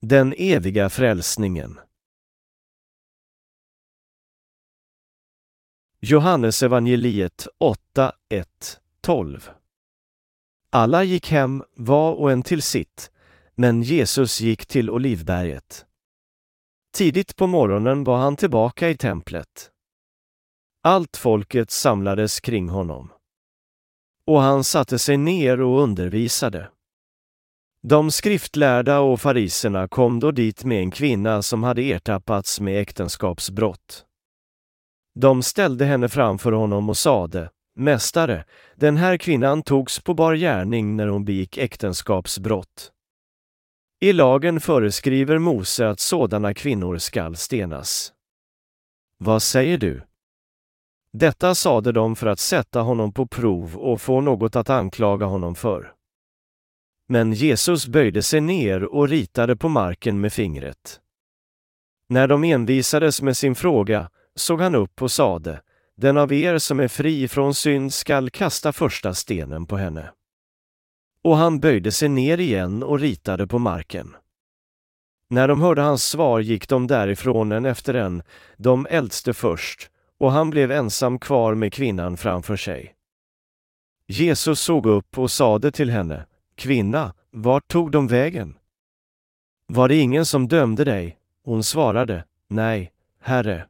Den eviga frälsningen. Johannesevangeliet 8, 1, 12 Alla gick hem, var och en till sitt, men Jesus gick till Olivberget. Tidigt på morgonen var han tillbaka i templet. Allt folket samlades kring honom. Och han satte sig ner och undervisade. De skriftlärda och fariserna kom då dit med en kvinna som hade ertappats med äktenskapsbrott. De ställde henne framför honom och sade, Mästare, den här kvinnan togs på bar gärning när hon begick äktenskapsbrott. I lagen föreskriver Mose att sådana kvinnor skall stenas. Vad säger du? Detta sade de för att sätta honom på prov och få något att anklaga honom för. Men Jesus böjde sig ner och ritade på marken med fingret. När de envisades med sin fråga såg han upp och sade, den av er som är fri från synd skall kasta första stenen på henne. Och han böjde sig ner igen och ritade på marken. När de hörde hans svar gick de därifrån en efter en, de äldste först, och han blev ensam kvar med kvinnan framför sig. Jesus såg upp och sade till henne, Kvinna, vart tog de vägen? Var det ingen som dömde dig? Hon svarade, Nej, Herre.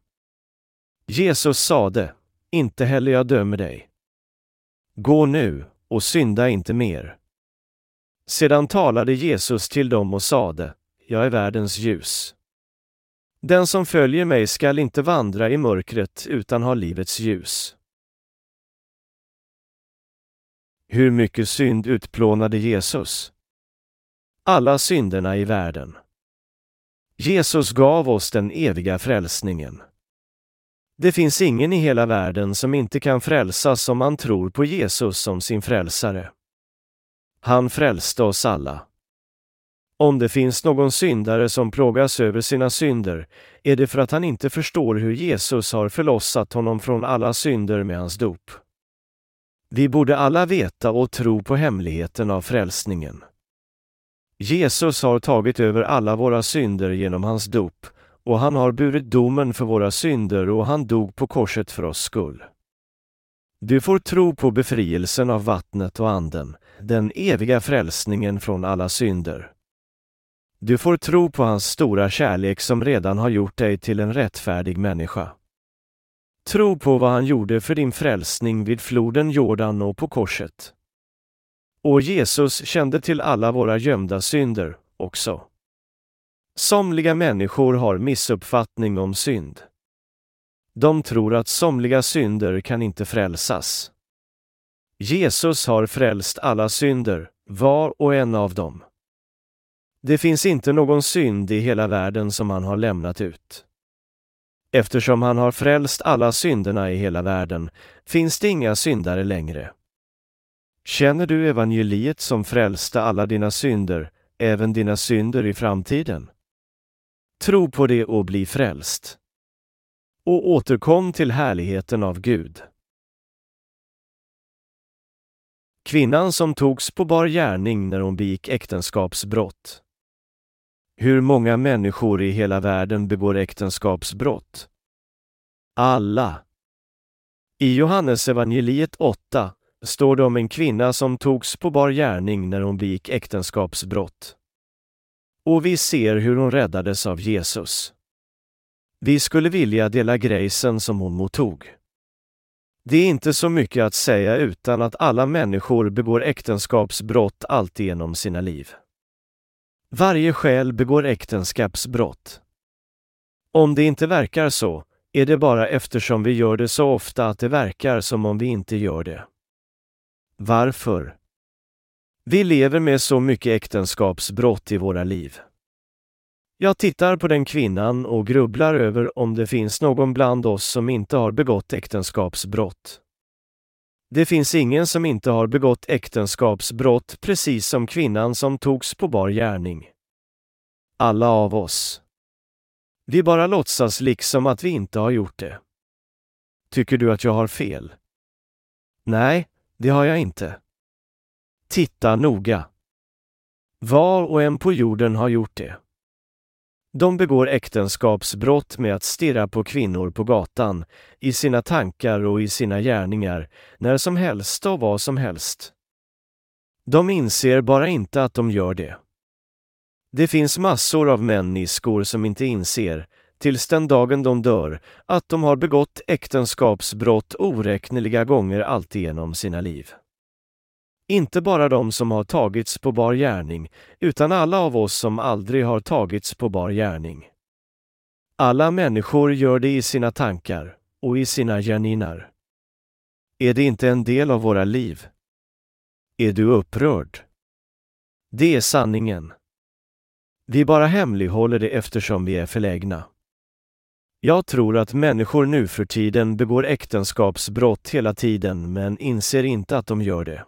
Jesus sade, Inte heller jag dömer dig. Gå nu och synda inte mer. Sedan talade Jesus till dem och sade, Jag är världens ljus. Den som följer mig skall inte vandra i mörkret utan ha livets ljus. Hur mycket synd utplånade Jesus? Alla synderna i världen. Jesus gav oss den eviga frälsningen. Det finns ingen i hela världen som inte kan frälsas om man tror på Jesus som sin frälsare. Han frälste oss alla. Om det finns någon syndare som plågas över sina synder är det för att han inte förstår hur Jesus har förlossat honom från alla synder med hans dop. Vi borde alla veta och tro på hemligheten av frälsningen. Jesus har tagit över alla våra synder genom hans dop och han har burit domen för våra synder och han dog på korset för oss skull. Du får tro på befrielsen av vattnet och anden, den eviga frälsningen från alla synder. Du får tro på hans stora kärlek som redan har gjort dig till en rättfärdig människa. Tro på vad han gjorde för din frälsning vid floden Jordan och på korset. Och Jesus kände till alla våra gömda synder också. Somliga människor har missuppfattning om synd. De tror att somliga synder kan inte frälsas. Jesus har frälst alla synder, var och en av dem. Det finns inte någon synd i hela världen som han har lämnat ut. Eftersom han har frälst alla synderna i hela världen finns det inga syndare längre. Känner du evangeliet som frälste alla dina synder, även dina synder i framtiden? Tro på det och bli frälst. Och återkom till härligheten av Gud. Kvinnan som togs på bar gärning när hon begick äktenskapsbrott. Hur många människor i hela världen begår äktenskapsbrott? Alla. I Johannesevangeliet 8 står det om en kvinna som togs på bar gärning när hon begick äktenskapsbrott. Och vi ser hur hon räddades av Jesus. Vi skulle vilja dela grejsen som hon mottog. Det är inte så mycket att säga utan att alla människor begår äktenskapsbrott alltigenom sina liv. Varje själ begår äktenskapsbrott. Om det inte verkar så, är det bara eftersom vi gör det så ofta att det verkar som om vi inte gör det. Varför? Vi lever med så mycket äktenskapsbrott i våra liv. Jag tittar på den kvinnan och grubblar över om det finns någon bland oss som inte har begått äktenskapsbrott. Det finns ingen som inte har begått äktenskapsbrott precis som kvinnan som togs på bar gärning. Alla av oss. Vi bara låtsas liksom att vi inte har gjort det. Tycker du att jag har fel? Nej, det har jag inte. Titta noga. Var och en på jorden har gjort det. De begår äktenskapsbrott med att stirra på kvinnor på gatan, i sina tankar och i sina gärningar, när som helst och vad som helst. De inser bara inte att de gör det. Det finns massor av människor som inte inser, tills den dagen de dör, att de har begått äktenskapsbrott oräkneliga gånger alltigenom sina liv. Inte bara de som har tagits på bar gärning, utan alla av oss som aldrig har tagits på bar gärning. Alla människor gör det i sina tankar och i sina gärningar. Är det inte en del av våra liv? Är du upprörd? Det är sanningen. Vi bara hemlighåller det eftersom vi är förlägna. Jag tror att människor nu för tiden begår äktenskapsbrott hela tiden men inser inte att de gör det.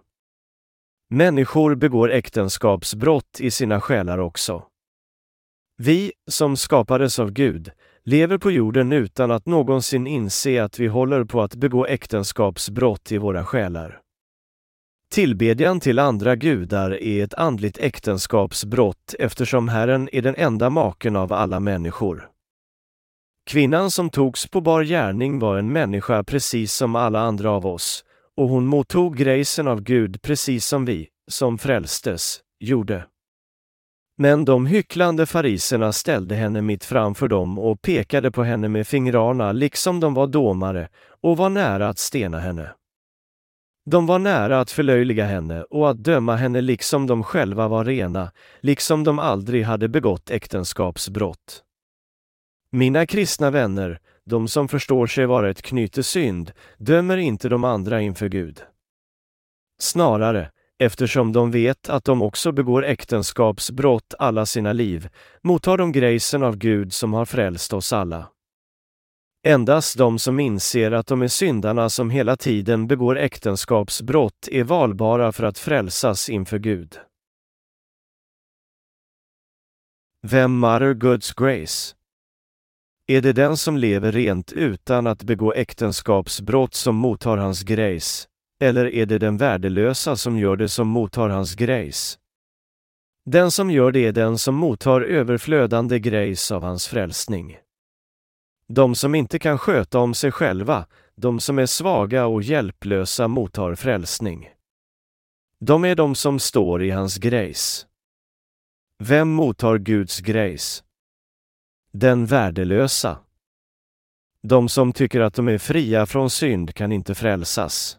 Människor begår äktenskapsbrott i sina själar också. Vi, som skapades av Gud, lever på jorden utan att någonsin inse att vi håller på att begå äktenskapsbrott i våra själar. Tillbedjan till andra gudar är ett andligt äktenskapsbrott eftersom Herren är den enda maken av alla människor. Kvinnan som togs på bar gärning var en människa precis som alla andra av oss, och hon mottog grejsen av Gud precis som vi, som frälstes, gjorde. Men de hycklande fariserna ställde henne mitt framför dem och pekade på henne med fingrarna liksom de var domare och var nära att stena henne. De var nära att förlöjliga henne och att döma henne liksom de själva var rena, liksom de aldrig hade begått äktenskapsbrott. Mina kristna vänner, de som förstår sig vara ett knyte synd, dömer inte de andra inför Gud. Snarare, eftersom de vet att de också begår äktenskapsbrott alla sina liv, mottar de grejsen av Gud som har frälst oss alla. Endast de som inser att de är syndarna som hela tiden begår äktenskapsbrott är valbara för att frälsas inför Gud. Vem matter Guds grace? Är det den som lever rent utan att begå äktenskapsbrott som mottar hans grejs, eller är det den värdelösa som gör det som mottar hans grejs? Den som gör det är den som mottar överflödande grejs av hans frälsning. De som inte kan sköta om sig själva, de som är svaga och hjälplösa mottar frälsning. De är de som står i hans grejs. Vem mottar Guds grejs? Den värdelösa. De som tycker att de är fria från synd kan inte frälsas.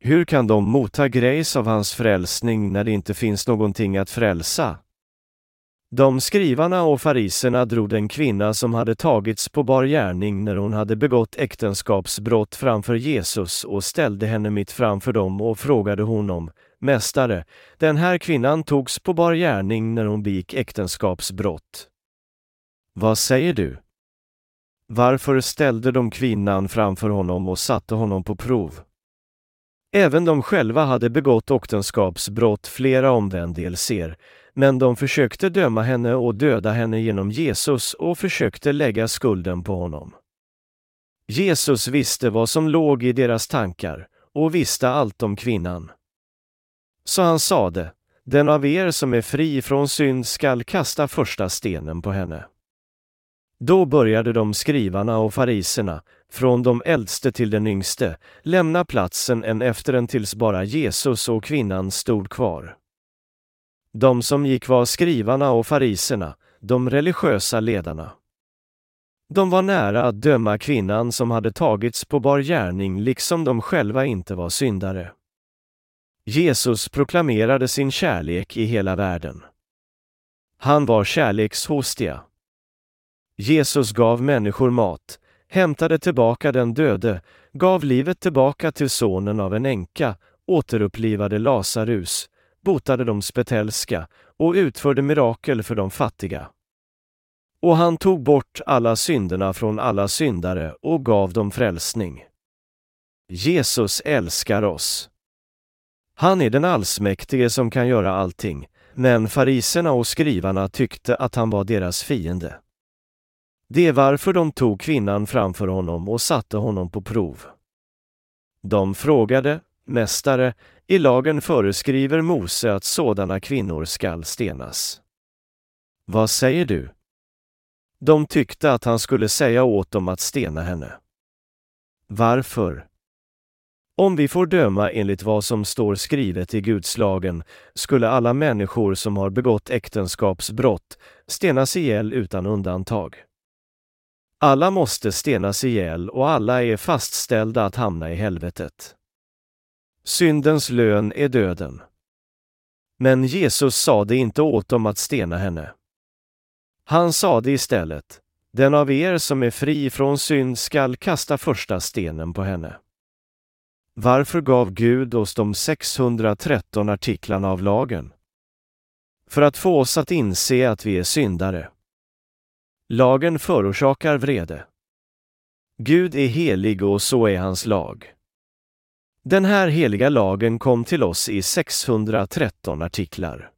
Hur kan de motta grejs av hans frälsning när det inte finns någonting att frälsa? De skrivarna och fariserna drog den kvinna som hade tagits på bar gärning när hon hade begått äktenskapsbrott framför Jesus och ställde henne mitt framför dem och frågade honom, Mästare, den här kvinnan togs på bar gärning när hon begick äktenskapsbrott. Vad säger du? Varför ställde de kvinnan framför honom och satte honom på prov? Även de själva hade begått äktenskapsbrott flera omvändelser, men de försökte döma henne och döda henne genom Jesus och försökte lägga skulden på honom. Jesus visste vad som låg i deras tankar och visste allt om kvinnan. Så han sade, den av er som är fri från synd skall kasta första stenen på henne. Då började de skrivarna och fariserna, från de äldste till den yngste, lämna platsen en efter en tills bara Jesus och kvinnan stod kvar. De som gick var skrivarna och fariserna, de religiösa ledarna. De var nära att döma kvinnan som hade tagits på bar gärning liksom de själva inte var syndare. Jesus proklamerade sin kärlek i hela världen. Han var kärlekshostiga. Jesus gav människor mat, hämtade tillbaka den döde, gav livet tillbaka till sonen av en änka, återupplivade Lazarus, botade de spetälska och utförde mirakel för de fattiga. Och han tog bort alla synderna från alla syndare och gav dem frälsning. Jesus älskar oss. Han är den allsmäktige som kan göra allting, men fariserna och skrivarna tyckte att han var deras fiende. Det är varför de tog kvinnan framför honom och satte honom på prov. De frågade, Mästare, i lagen föreskriver Mose att sådana kvinnor skall stenas. Vad säger du? De tyckte att han skulle säga åt dem att stena henne. Varför? Om vi får döma enligt vad som står skrivet i Gudslagen skulle alla människor som har begått äktenskapsbrott stenas ihjäl utan undantag. Alla måste stenas ihjäl och alla är fastställda att hamna i helvetet. Syndens lön är döden. Men Jesus sade inte åt dem att stena henne. Han sade istället, den av er som är fri från synd skall kasta första stenen på henne. Varför gav Gud oss de 613 artiklarna av lagen? För att få oss att inse att vi är syndare. Lagen förorsakar vrede. Gud är helig och så är hans lag. Den här heliga lagen kom till oss i 613 artiklar.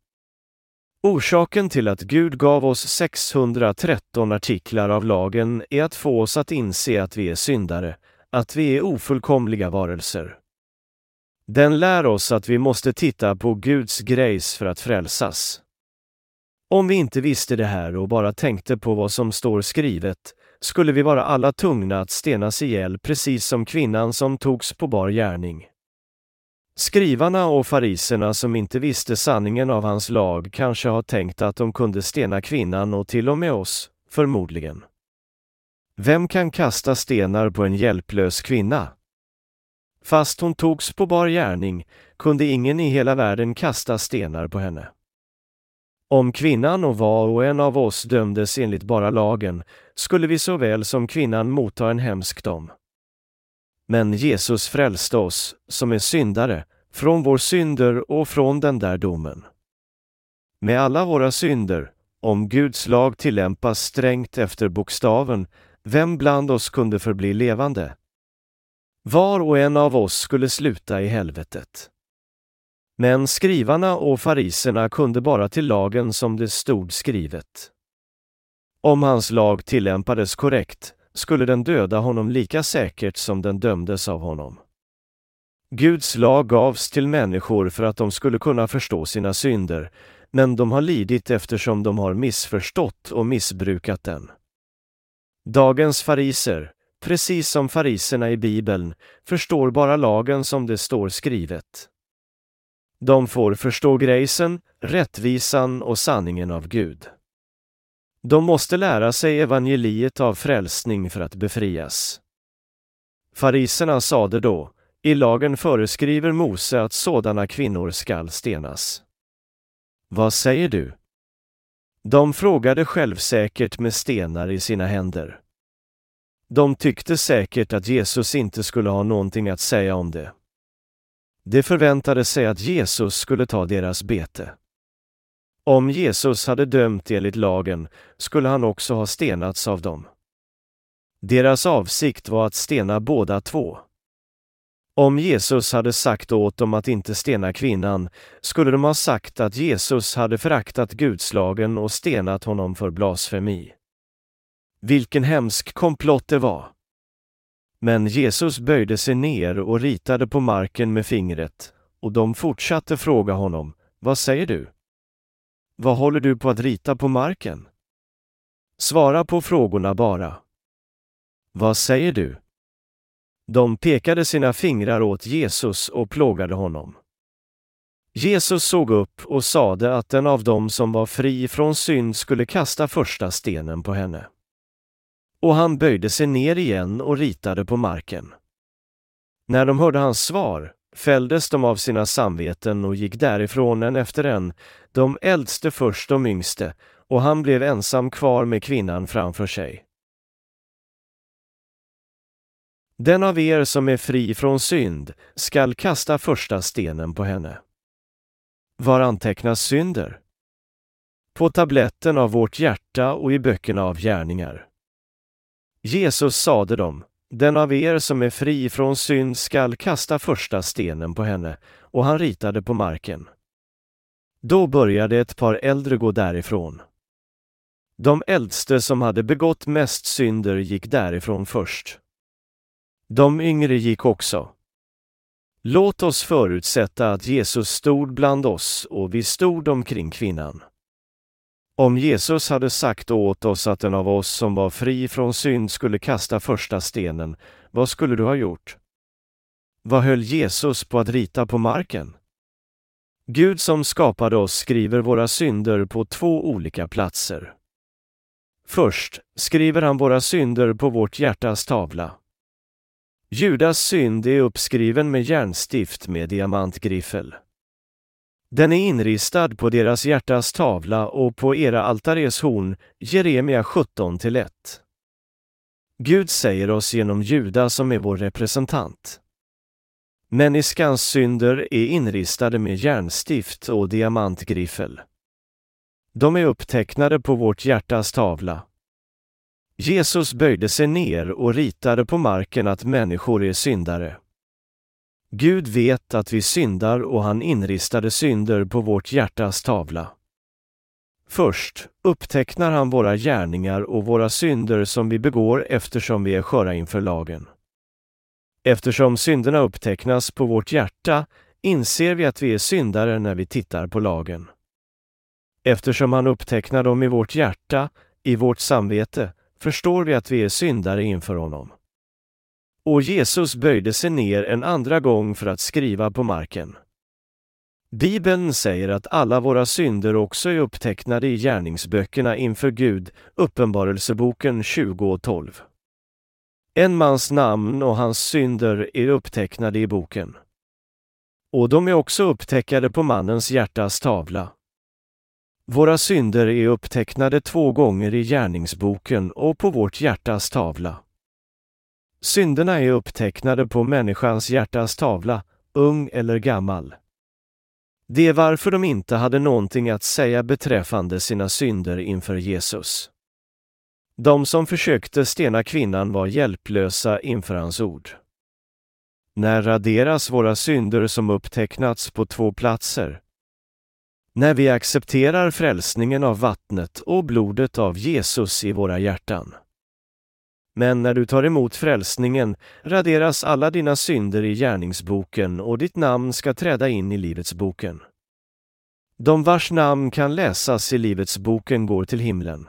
Orsaken till att Gud gav oss 613 artiklar av lagen är att få oss att inse att vi är syndare, att vi är ofullkomliga varelser. Den lär oss att vi måste titta på Guds grejs för att frälsas. Om vi inte visste det här och bara tänkte på vad som står skrivet skulle vi vara alla tungna att stenas ihjäl precis som kvinnan som togs på bar gärning. Skrivarna och fariserna som inte visste sanningen av hans lag kanske har tänkt att de kunde stena kvinnan och till och med oss, förmodligen. Vem kan kasta stenar på en hjälplös kvinna? Fast hon togs på bar gärning kunde ingen i hela världen kasta stenar på henne. Om kvinnan och var och en av oss dömdes enligt bara lagen skulle vi såväl som kvinnan motta en hemsk dom. Men Jesus frälste oss, som är syndare, från vår synder och från den där domen. Med alla våra synder, om Guds lag tillämpas strängt efter bokstaven, vem bland oss kunde förbli levande? Var och en av oss skulle sluta i helvetet. Men skrivarna och fariserna kunde bara till lagen som det stod skrivet. Om hans lag tillämpades korrekt skulle den döda honom lika säkert som den dömdes av honom. Guds lag gavs till människor för att de skulle kunna förstå sina synder, men de har lidit eftersom de har missförstått och missbrukat den. Dagens fariser, precis som fariserna i Bibeln, förstår bara lagen som det står skrivet. De får förstå grejsen, rättvisan och sanningen av Gud. De måste lära sig evangeliet av frälsning för att befrias. Fariserna sade då, i lagen föreskriver Mose att sådana kvinnor skall stenas. Vad säger du? De frågade självsäkert med stenar i sina händer. De tyckte säkert att Jesus inte skulle ha någonting att säga om det. De förväntade sig att Jesus skulle ta deras bete. Om Jesus hade dömt enligt lagen skulle han också ha stenats av dem. Deras avsikt var att stena båda två. Om Jesus hade sagt åt dem att inte stena kvinnan skulle de ha sagt att Jesus hade föraktat Gudslagen och stenat honom för blasfemi. Vilken hemsk komplott det var! Men Jesus böjde sig ner och ritade på marken med fingret, och de fortsatte fråga honom, vad säger du? Vad håller du på att rita på marken? Svara på frågorna bara. Vad säger du? De pekade sina fingrar åt Jesus och plågade honom. Jesus såg upp och sade att den av dem som var fri från synd skulle kasta första stenen på henne. Och han böjde sig ner igen och ritade på marken. När de hörde hans svar fälldes de av sina samveten och gick därifrån en efter en, de äldste först de yngste, och han blev ensam kvar med kvinnan framför sig. Den av er som är fri från synd skall kasta första stenen på henne. Var antecknas synder? På tabletten av vårt hjärta och i böckerna av gärningar. Jesus sade dem, den av er som är fri från synd skall kasta första stenen på henne, och han ritade på marken. Då började ett par äldre gå därifrån. De äldste som hade begått mest synder gick därifrån först. De yngre gick också. Låt oss förutsätta att Jesus stod bland oss och vi stod omkring kvinnan. Om Jesus hade sagt åt oss att den av oss som var fri från synd skulle kasta första stenen, vad skulle du ha gjort? Vad höll Jesus på att rita på marken? Gud som skapade oss skriver våra synder på två olika platser. Först skriver han våra synder på vårt hjärtas tavla. Judas synd är uppskriven med järnstift med diamantgriffel. Den är inristad på deras hjärtas tavla och på era altares horn, Jeremia 17 1. Gud säger oss genom Juda som är vår representant. Människans synder är inristade med järnstift och diamantgriffel. De är upptecknade på vårt hjärtas tavla. Jesus böjde sig ner och ritade på marken att människor är syndare. Gud vet att vi syndar och han inristade synder på vårt hjärtas tavla. Först upptecknar han våra gärningar och våra synder som vi begår eftersom vi är sköra inför lagen. Eftersom synderna upptecknas på vårt hjärta inser vi att vi är syndare när vi tittar på lagen. Eftersom han upptecknar dem i vårt hjärta, i vårt samvete, förstår vi att vi är syndare inför honom. Och Jesus böjde sig ner en andra gång för att skriva på marken. Bibeln säger att alla våra synder också är upptecknade i gärningsböckerna inför Gud, Uppenbarelseboken 20.12. En mans namn och hans synder är upptecknade i boken. Och de är också upptecknade på mannens hjärtas tavla. Våra synder är upptecknade två gånger i gärningsboken och på vårt hjärtas tavla. Synderna är upptecknade på människans hjärtas tavla, ung eller gammal. Det är varför de inte hade någonting att säga beträffande sina synder inför Jesus. De som försökte stena kvinnan var hjälplösa inför hans ord. När raderas våra synder som upptecknats på två platser? När vi accepterar frälsningen av vattnet och blodet av Jesus i våra hjärtan. Men när du tar emot frälsningen raderas alla dina synder i gärningsboken och ditt namn ska träda in i Livets boken. De vars namn kan läsas i Livets boken går till himlen.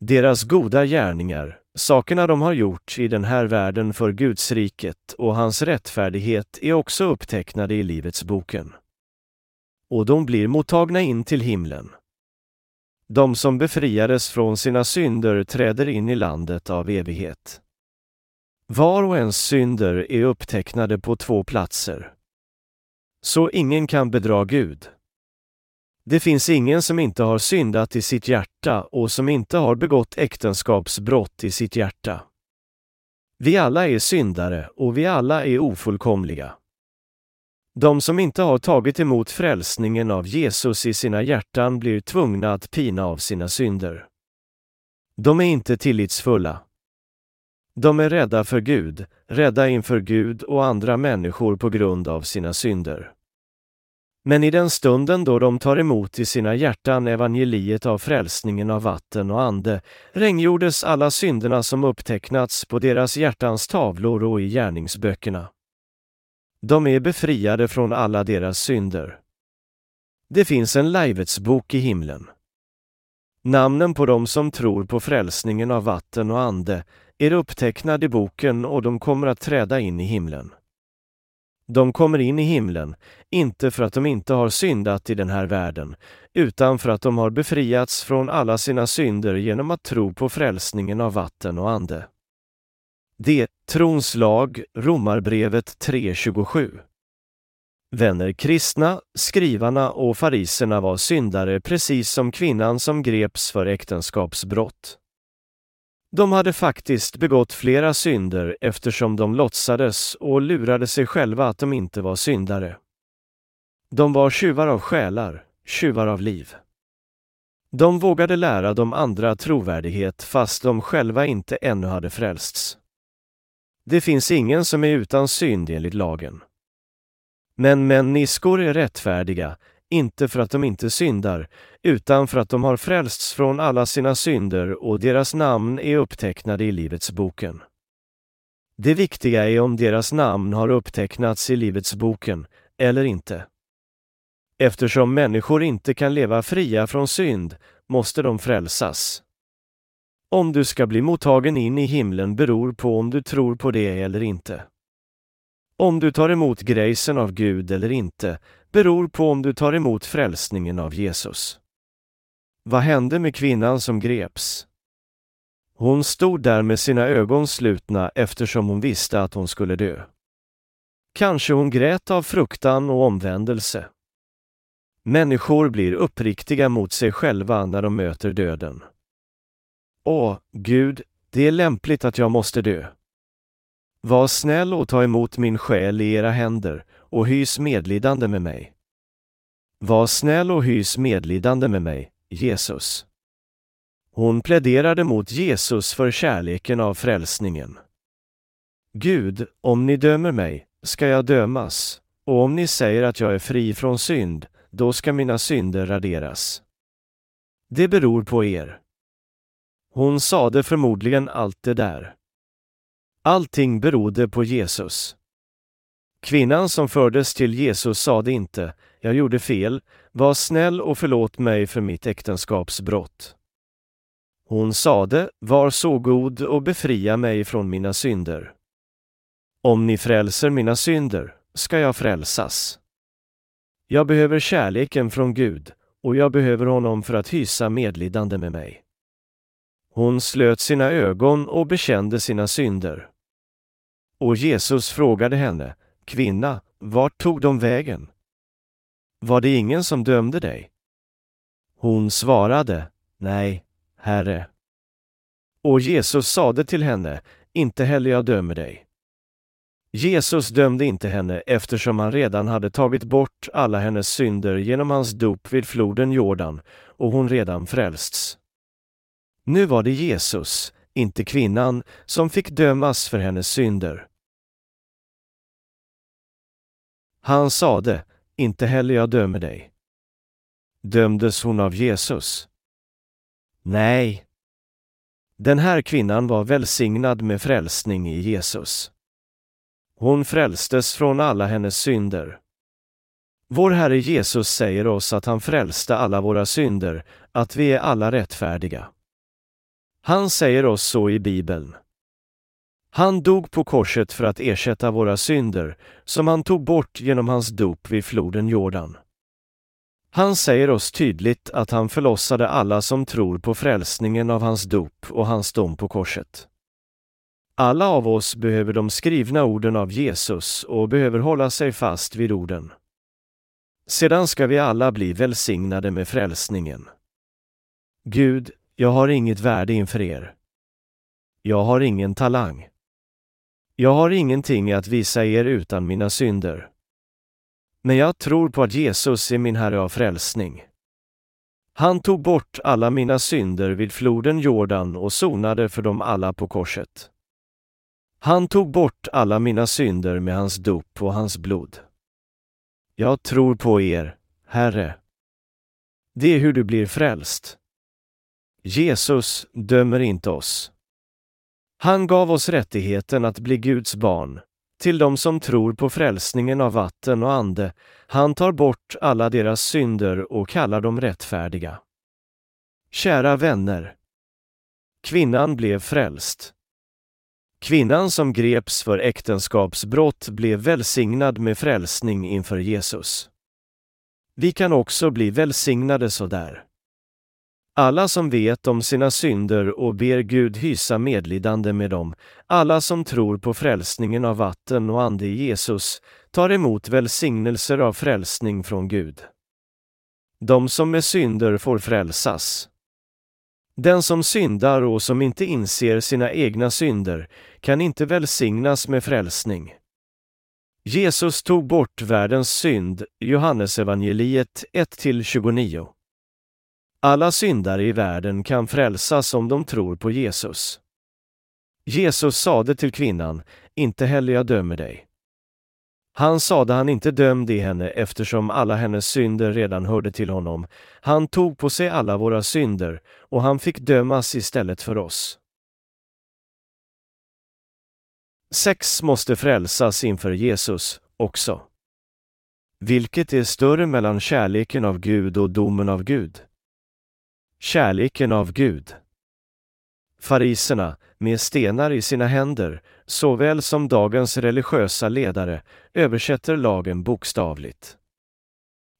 Deras goda gärningar, sakerna de har gjort i den här världen för Guds riket och hans rättfärdighet är också upptecknade i Livets boken. Och de blir mottagna in till himlen. De som befriades från sina synder träder in i landet av evighet. Var och ens synder är upptecknade på två platser. Så ingen kan bedra Gud. Det finns ingen som inte har syndat i sitt hjärta och som inte har begått äktenskapsbrott i sitt hjärta. Vi alla är syndare och vi alla är ofullkomliga. De som inte har tagit emot frälsningen av Jesus i sina hjärtan blir tvungna att pina av sina synder. De är inte tillitsfulla. De är rädda för Gud, rädda inför Gud och andra människor på grund av sina synder. Men i den stunden då de tar emot i sina hjärtan evangeliet av frälsningen av vatten och ande regngjordes alla synderna som upptecknats på deras hjärtans tavlor och i gärningsböckerna. De är befriade från alla deras synder. Det finns en Livets bok i himlen. Namnen på dem som tror på frälsningen av vatten och ande är upptecknade i boken och de kommer att träda in i himlen. De kommer in i himlen, inte för att de inte har syndat i den här världen, utan för att de har befriats från alla sina synder genom att tro på frälsningen av vatten och ande. Det, trons lag, Romarbrevet 3.27. Vänner kristna, skrivarna och fariserna var syndare precis som kvinnan som greps för äktenskapsbrott. De hade faktiskt begått flera synder eftersom de låtsades och lurade sig själva att de inte var syndare. De var tjuvar av själar, tjuvar av liv. De vågade lära de andra trovärdighet fast de själva inte ännu hade frälsts. Det finns ingen som är utan synd enligt lagen. Men människor är rättfärdiga, inte för att de inte syndar, utan för att de har frälsts från alla sina synder och deras namn är upptecknade i Livets boken. Det viktiga är om deras namn har upptecknats i Livets boken eller inte. Eftersom människor inte kan leva fria från synd måste de frälsas. Om du ska bli mottagen in i himlen beror på om du tror på det eller inte. Om du tar emot grejsen av Gud eller inte beror på om du tar emot frälsningen av Jesus. Vad hände med kvinnan som greps? Hon stod där med sina ögon slutna eftersom hon visste att hon skulle dö. Kanske hon grät av fruktan och omvändelse. Människor blir uppriktiga mot sig själva när de möter döden. Åh, Gud, det är lämpligt att jag måste dö. Var snäll och ta emot min själ i era händer och hys medlidande med mig. Var snäll och hys medlidande med mig, Jesus. Hon pläderade mot Jesus för kärleken av frälsningen. Gud, om ni dömer mig, ska jag dömas, och om ni säger att jag är fri från synd, då ska mina synder raderas. Det beror på er. Hon sade förmodligen allt det där. Allting berodde på Jesus. Kvinnan som fördes till Jesus sade inte, jag gjorde fel, var snäll och förlåt mig för mitt äktenskapsbrott. Hon sade, var så god och befria mig från mina synder. Om ni frälser mina synder ska jag frälsas. Jag behöver kärleken från Gud och jag behöver honom för att hysa medlidande med mig. Hon slöt sina ögon och bekände sina synder. Och Jesus frågade henne, Kvinna, vart tog de vägen? Var det ingen som dömde dig? Hon svarade, Nej, Herre. Och Jesus sade till henne, Inte heller jag dömer dig. Jesus dömde inte henne eftersom han redan hade tagit bort alla hennes synder genom hans dop vid floden Jordan och hon redan frälsts. Nu var det Jesus, inte kvinnan, som fick dömas för hennes synder. Han sade, inte heller jag dömer dig. Dömdes hon av Jesus? Nej. Den här kvinnan var välsignad med frälsning i Jesus. Hon frälstes från alla hennes synder. Vår Herre Jesus säger oss att han frälste alla våra synder, att vi är alla rättfärdiga. Han säger oss så i Bibeln. Han dog på korset för att ersätta våra synder, som han tog bort genom hans dop vid floden Jordan. Han säger oss tydligt att han förlossade alla som tror på frälsningen av hans dop och hans dom på korset. Alla av oss behöver de skrivna orden av Jesus och behöver hålla sig fast vid orden. Sedan ska vi alla bli välsignade med frälsningen. Gud, jag har inget värde inför er. Jag har ingen talang. Jag har ingenting att visa er utan mina synder. Men jag tror på att Jesus är min Herre av frälsning. Han tog bort alla mina synder vid floden Jordan och sonade för dem alla på korset. Han tog bort alla mina synder med hans dop och hans blod. Jag tror på er, Herre. Det är hur du blir frälst. Jesus dömer inte oss. Han gav oss rättigheten att bli Guds barn, till de som tror på frälsningen av vatten och ande. Han tar bort alla deras synder och kallar dem rättfärdiga. Kära vänner. Kvinnan blev frälst. Kvinnan som greps för äktenskapsbrott blev välsignad med frälsning inför Jesus. Vi kan också bli välsignade sådär. Alla som vet om sina synder och ber Gud hysa medlidande med dem, alla som tror på frälsningen av vatten och ande i Jesus, tar emot välsignelser av frälsning från Gud. De som med synder får frälsas. Den som syndar och som inte inser sina egna synder kan inte välsignas med frälsning. Jesus tog bort världens synd, Johannesevangeliet 1-29. Alla syndare i världen kan frälsas om de tror på Jesus. Jesus sade till kvinnan, inte heller jag dömer dig. Han sade han inte dömde i henne eftersom alla hennes synder redan hörde till honom. Han tog på sig alla våra synder och han fick dömas istället för oss. Sex måste frälsas inför Jesus också. Vilket är större mellan kärleken av Gud och domen av Gud? Kärleken av Gud. Fariserna, med stenar i sina händer, såväl som dagens religiösa ledare, översätter lagen bokstavligt.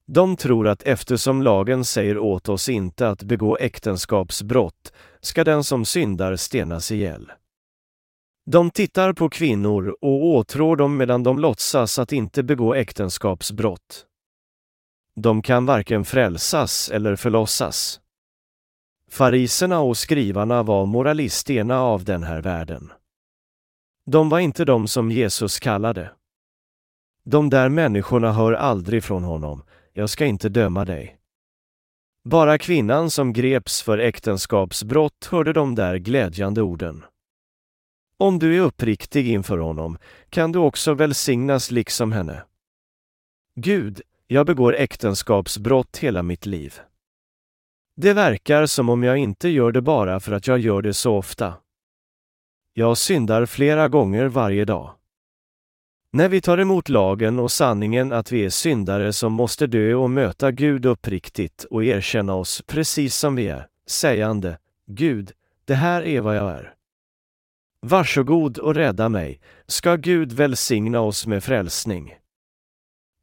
De tror att eftersom lagen säger åt oss inte att begå äktenskapsbrott ska den som syndar stenas ihjäl. De tittar på kvinnor och åtrår dem medan de låtsas att inte begå äktenskapsbrott. De kan varken frälsas eller förlossas. Fariserna och skrivarna var moralisterna av den här världen. De var inte de som Jesus kallade. De där människorna hör aldrig från honom, jag ska inte döma dig. Bara kvinnan som greps för äktenskapsbrott hörde de där glädjande orden. Om du är uppriktig inför honom kan du också välsignas liksom henne. Gud, jag begår äktenskapsbrott hela mitt liv. Det verkar som om jag inte gör det bara för att jag gör det så ofta. Jag syndar flera gånger varje dag. När vi tar emot lagen och sanningen att vi är syndare som måste dö och möta Gud uppriktigt och erkänna oss precis som vi är, sägande Gud, det här är vad jag är. Varsågod och rädda mig, ska Gud välsigna oss med frälsning.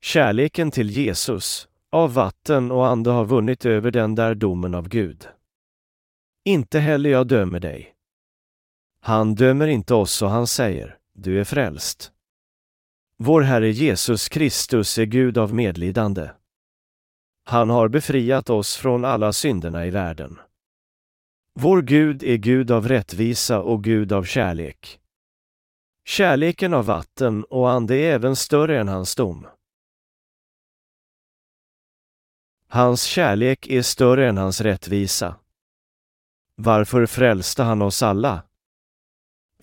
Kärleken till Jesus, av vatten och ande har vunnit över den där domen av Gud. Inte heller jag dömer dig. Han dömer inte oss och han säger, du är frälst. Vår Herre Jesus Kristus är Gud av medlidande. Han har befriat oss från alla synderna i världen. Vår Gud är Gud av rättvisa och Gud av kärlek. Kärleken av vatten och ande är även större än hans dom. Hans kärlek är större än hans rättvisa. Varför frälste han oss alla?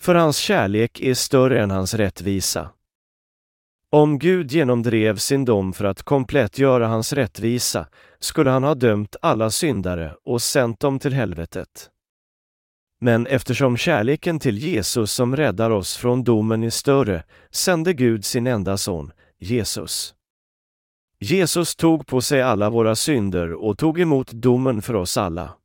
För hans kärlek är större än hans rättvisa. Om Gud genomdrev sin dom för att komplett göra hans rättvisa skulle han ha dömt alla syndare och sänt dem till helvetet. Men eftersom kärleken till Jesus som räddar oss från domen är större sände Gud sin enda son, Jesus. Jesus tog på sig alla våra synder och tog emot domen för oss alla.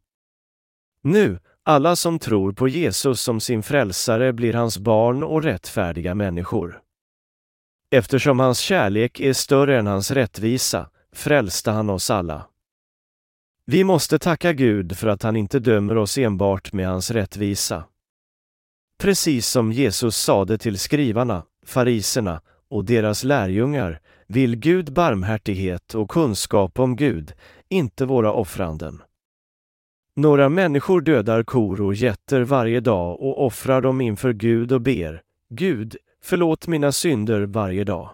Nu, alla som tror på Jesus som sin frälsare blir hans barn och rättfärdiga människor. Eftersom hans kärlek är större än hans rättvisa frälste han oss alla. Vi måste tacka Gud för att han inte dömer oss enbart med hans rättvisa. Precis som Jesus sade till skrivarna, fariserna och deras lärjungar vill Gud barmhärtighet och kunskap om Gud, inte våra offranden. Några människor dödar kor och getter varje dag och offrar dem inför Gud och ber Gud, förlåt mina synder varje dag.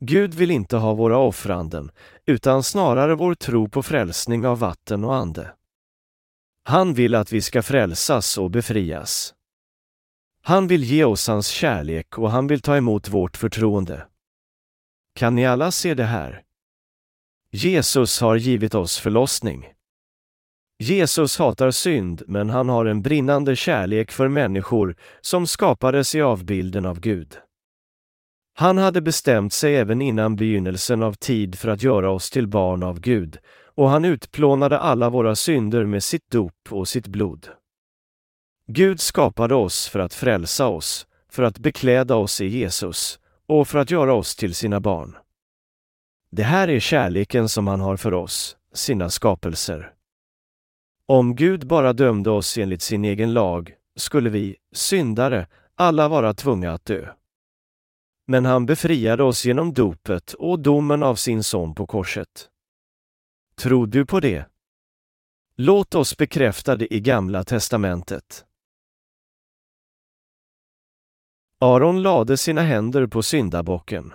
Gud vill inte ha våra offranden, utan snarare vår tro på frälsning av vatten och ande. Han vill att vi ska frälsas och befrias. Han vill ge oss hans kärlek och han vill ta emot vårt förtroende. Kan ni alla se det här? Jesus har givit oss förlossning. Jesus hatar synd, men han har en brinnande kärlek för människor som skapades i avbilden av Gud. Han hade bestämt sig även innan begynnelsen av tid för att göra oss till barn av Gud, och han utplånade alla våra synder med sitt dop och sitt blod. Gud skapade oss för att frälsa oss, för att bekläda oss i Jesus och för att göra oss till sina barn. Det här är kärleken som han har för oss, sina skapelser. Om Gud bara dömde oss enligt sin egen lag skulle vi, syndare, alla vara tvungna att dö. Men han befriade oss genom dopet och domen av sin son på korset. Tror du på det? Låt oss bekräfta det i Gamla testamentet. Aron lade sina händer på syndabocken.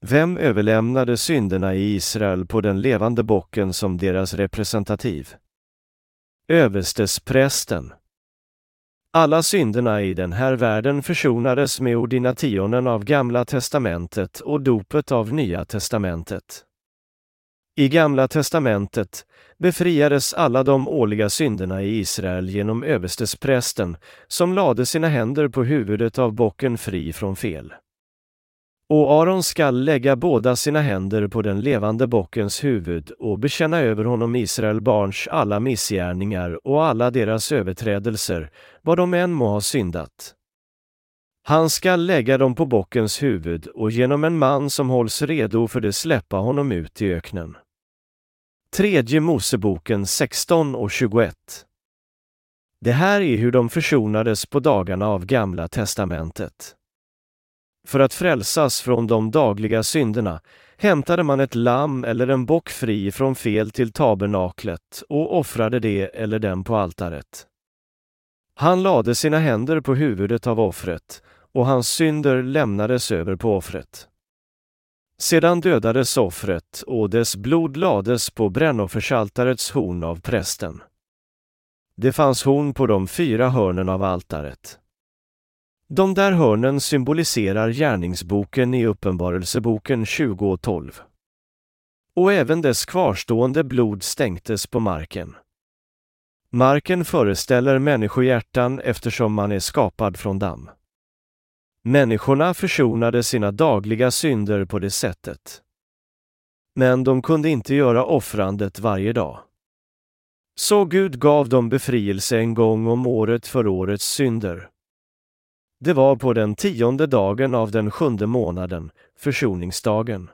Vem överlämnade synderna i Israel på den levande bocken som deras representativ? Överstesprästen. Alla synderna i den här världen försonades med ordinationen av Gamla testamentet och dopet av Nya testamentet. I Gamla testamentet befriades alla de årliga synderna i Israel genom överstesprästen som lade sina händer på huvudet av bocken fri från fel. Och Aron skall lägga båda sina händer på den levande bockens huvud och bekänna över honom Israel barns alla missgärningar och alla deras överträdelser, vad de än må ha syndat. Han skall lägga dem på bockens huvud och genom en man som hålls redo för det släppa honom ut i öknen. Tredje Moseboken 16 och 21 Det här är hur de försonades på dagarna av Gamla testamentet. För att frälsas från de dagliga synderna hämtade man ett lamm eller en bock fri från fel till tabernaklet och offrade det eller den på altaret. Han lade sina händer på huvudet av offret och hans synder lämnades över på offret. Sedan dödades offret och dess blod lades på brännoffersaltarets horn av prästen. Det fanns horn på de fyra hörnen av altaret. De där hörnen symboliserar gärningsboken i Uppenbarelseboken 20.12. Och även dess kvarstående blod stänktes på marken. Marken föreställer människohjärtan eftersom man är skapad från damm. Människorna försonade sina dagliga synder på det sättet. Men de kunde inte göra offrandet varje dag. Så Gud gav dem befrielse en gång om året för årets synder. Det var på den tionde dagen av den sjunde månaden, försoningsdagen.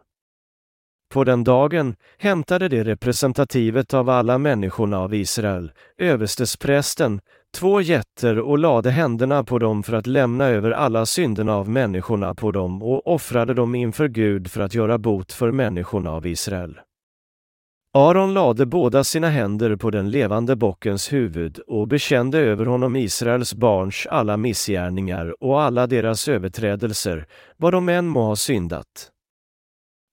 På den dagen hämtade det representativet av alla människorna av Israel, överstesprästen, två getter och lade händerna på dem för att lämna över alla synderna av människorna på dem och offrade dem inför Gud för att göra bot för människorna av Israel. Aron lade båda sina händer på den levande bockens huvud och bekände över honom Israels barns alla missgärningar och alla deras överträdelser, vad de än må ha syndat.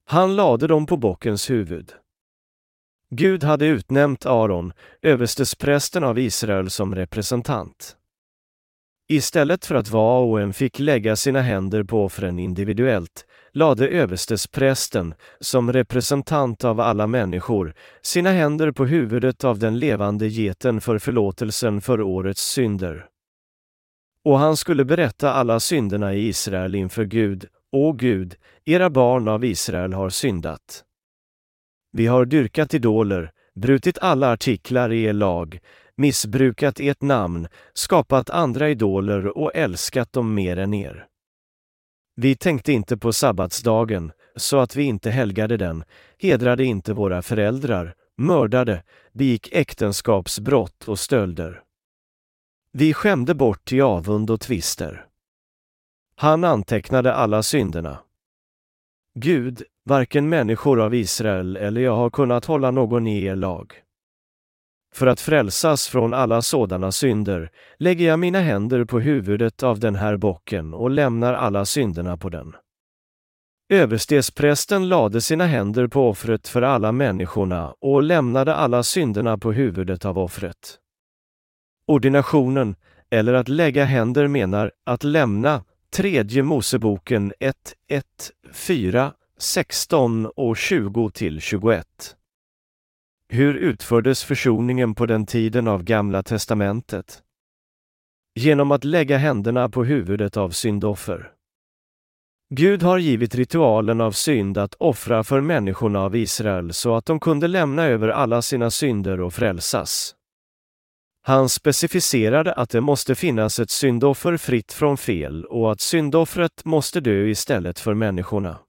Han lade dem på bockens huvud. Gud hade utnämnt Aron, överstesprästen av Israel, som representant. Istället för att var och en fick lägga sina händer på offren individuellt lade överstesprästen, som representant av alla människor, sina händer på huvudet av den levande geten för förlåtelsen för årets synder. Och han skulle berätta alla synderna i Israel inför Gud. Å Gud, era barn av Israel har syndat. Vi har dyrkat idoler, brutit alla artiklar i er lag, missbrukat ert namn, skapat andra idoler och älskat dem mer än er. Vi tänkte inte på sabbatsdagen, så att vi inte helgade den, hedrade inte våra föräldrar, mördade, begick äktenskapsbrott och stölder. Vi skämde bort i avund och tvister. Han antecknade alla synderna. Gud, varken människor av Israel eller jag har kunnat hålla någon i er lag. För att frälsas från alla sådana synder lägger jag mina händer på huvudet av den här bocken och lämnar alla synderna på den. Överstesprästen lade sina händer på offret för alla människorna och lämnade alla synderna på huvudet av offret. Ordinationen, eller att lägga händer menar att lämna, tredje Moseboken 1, 1, 4, 16 och 20 till 21. Hur utfördes försoningen på den tiden av Gamla testamentet? Genom att lägga händerna på huvudet av syndoffer. Gud har givit ritualen av synd att offra för människorna av Israel så att de kunde lämna över alla sina synder och frälsas. Han specificerade att det måste finnas ett syndoffer fritt från fel och att syndoffret måste dö istället för människorna.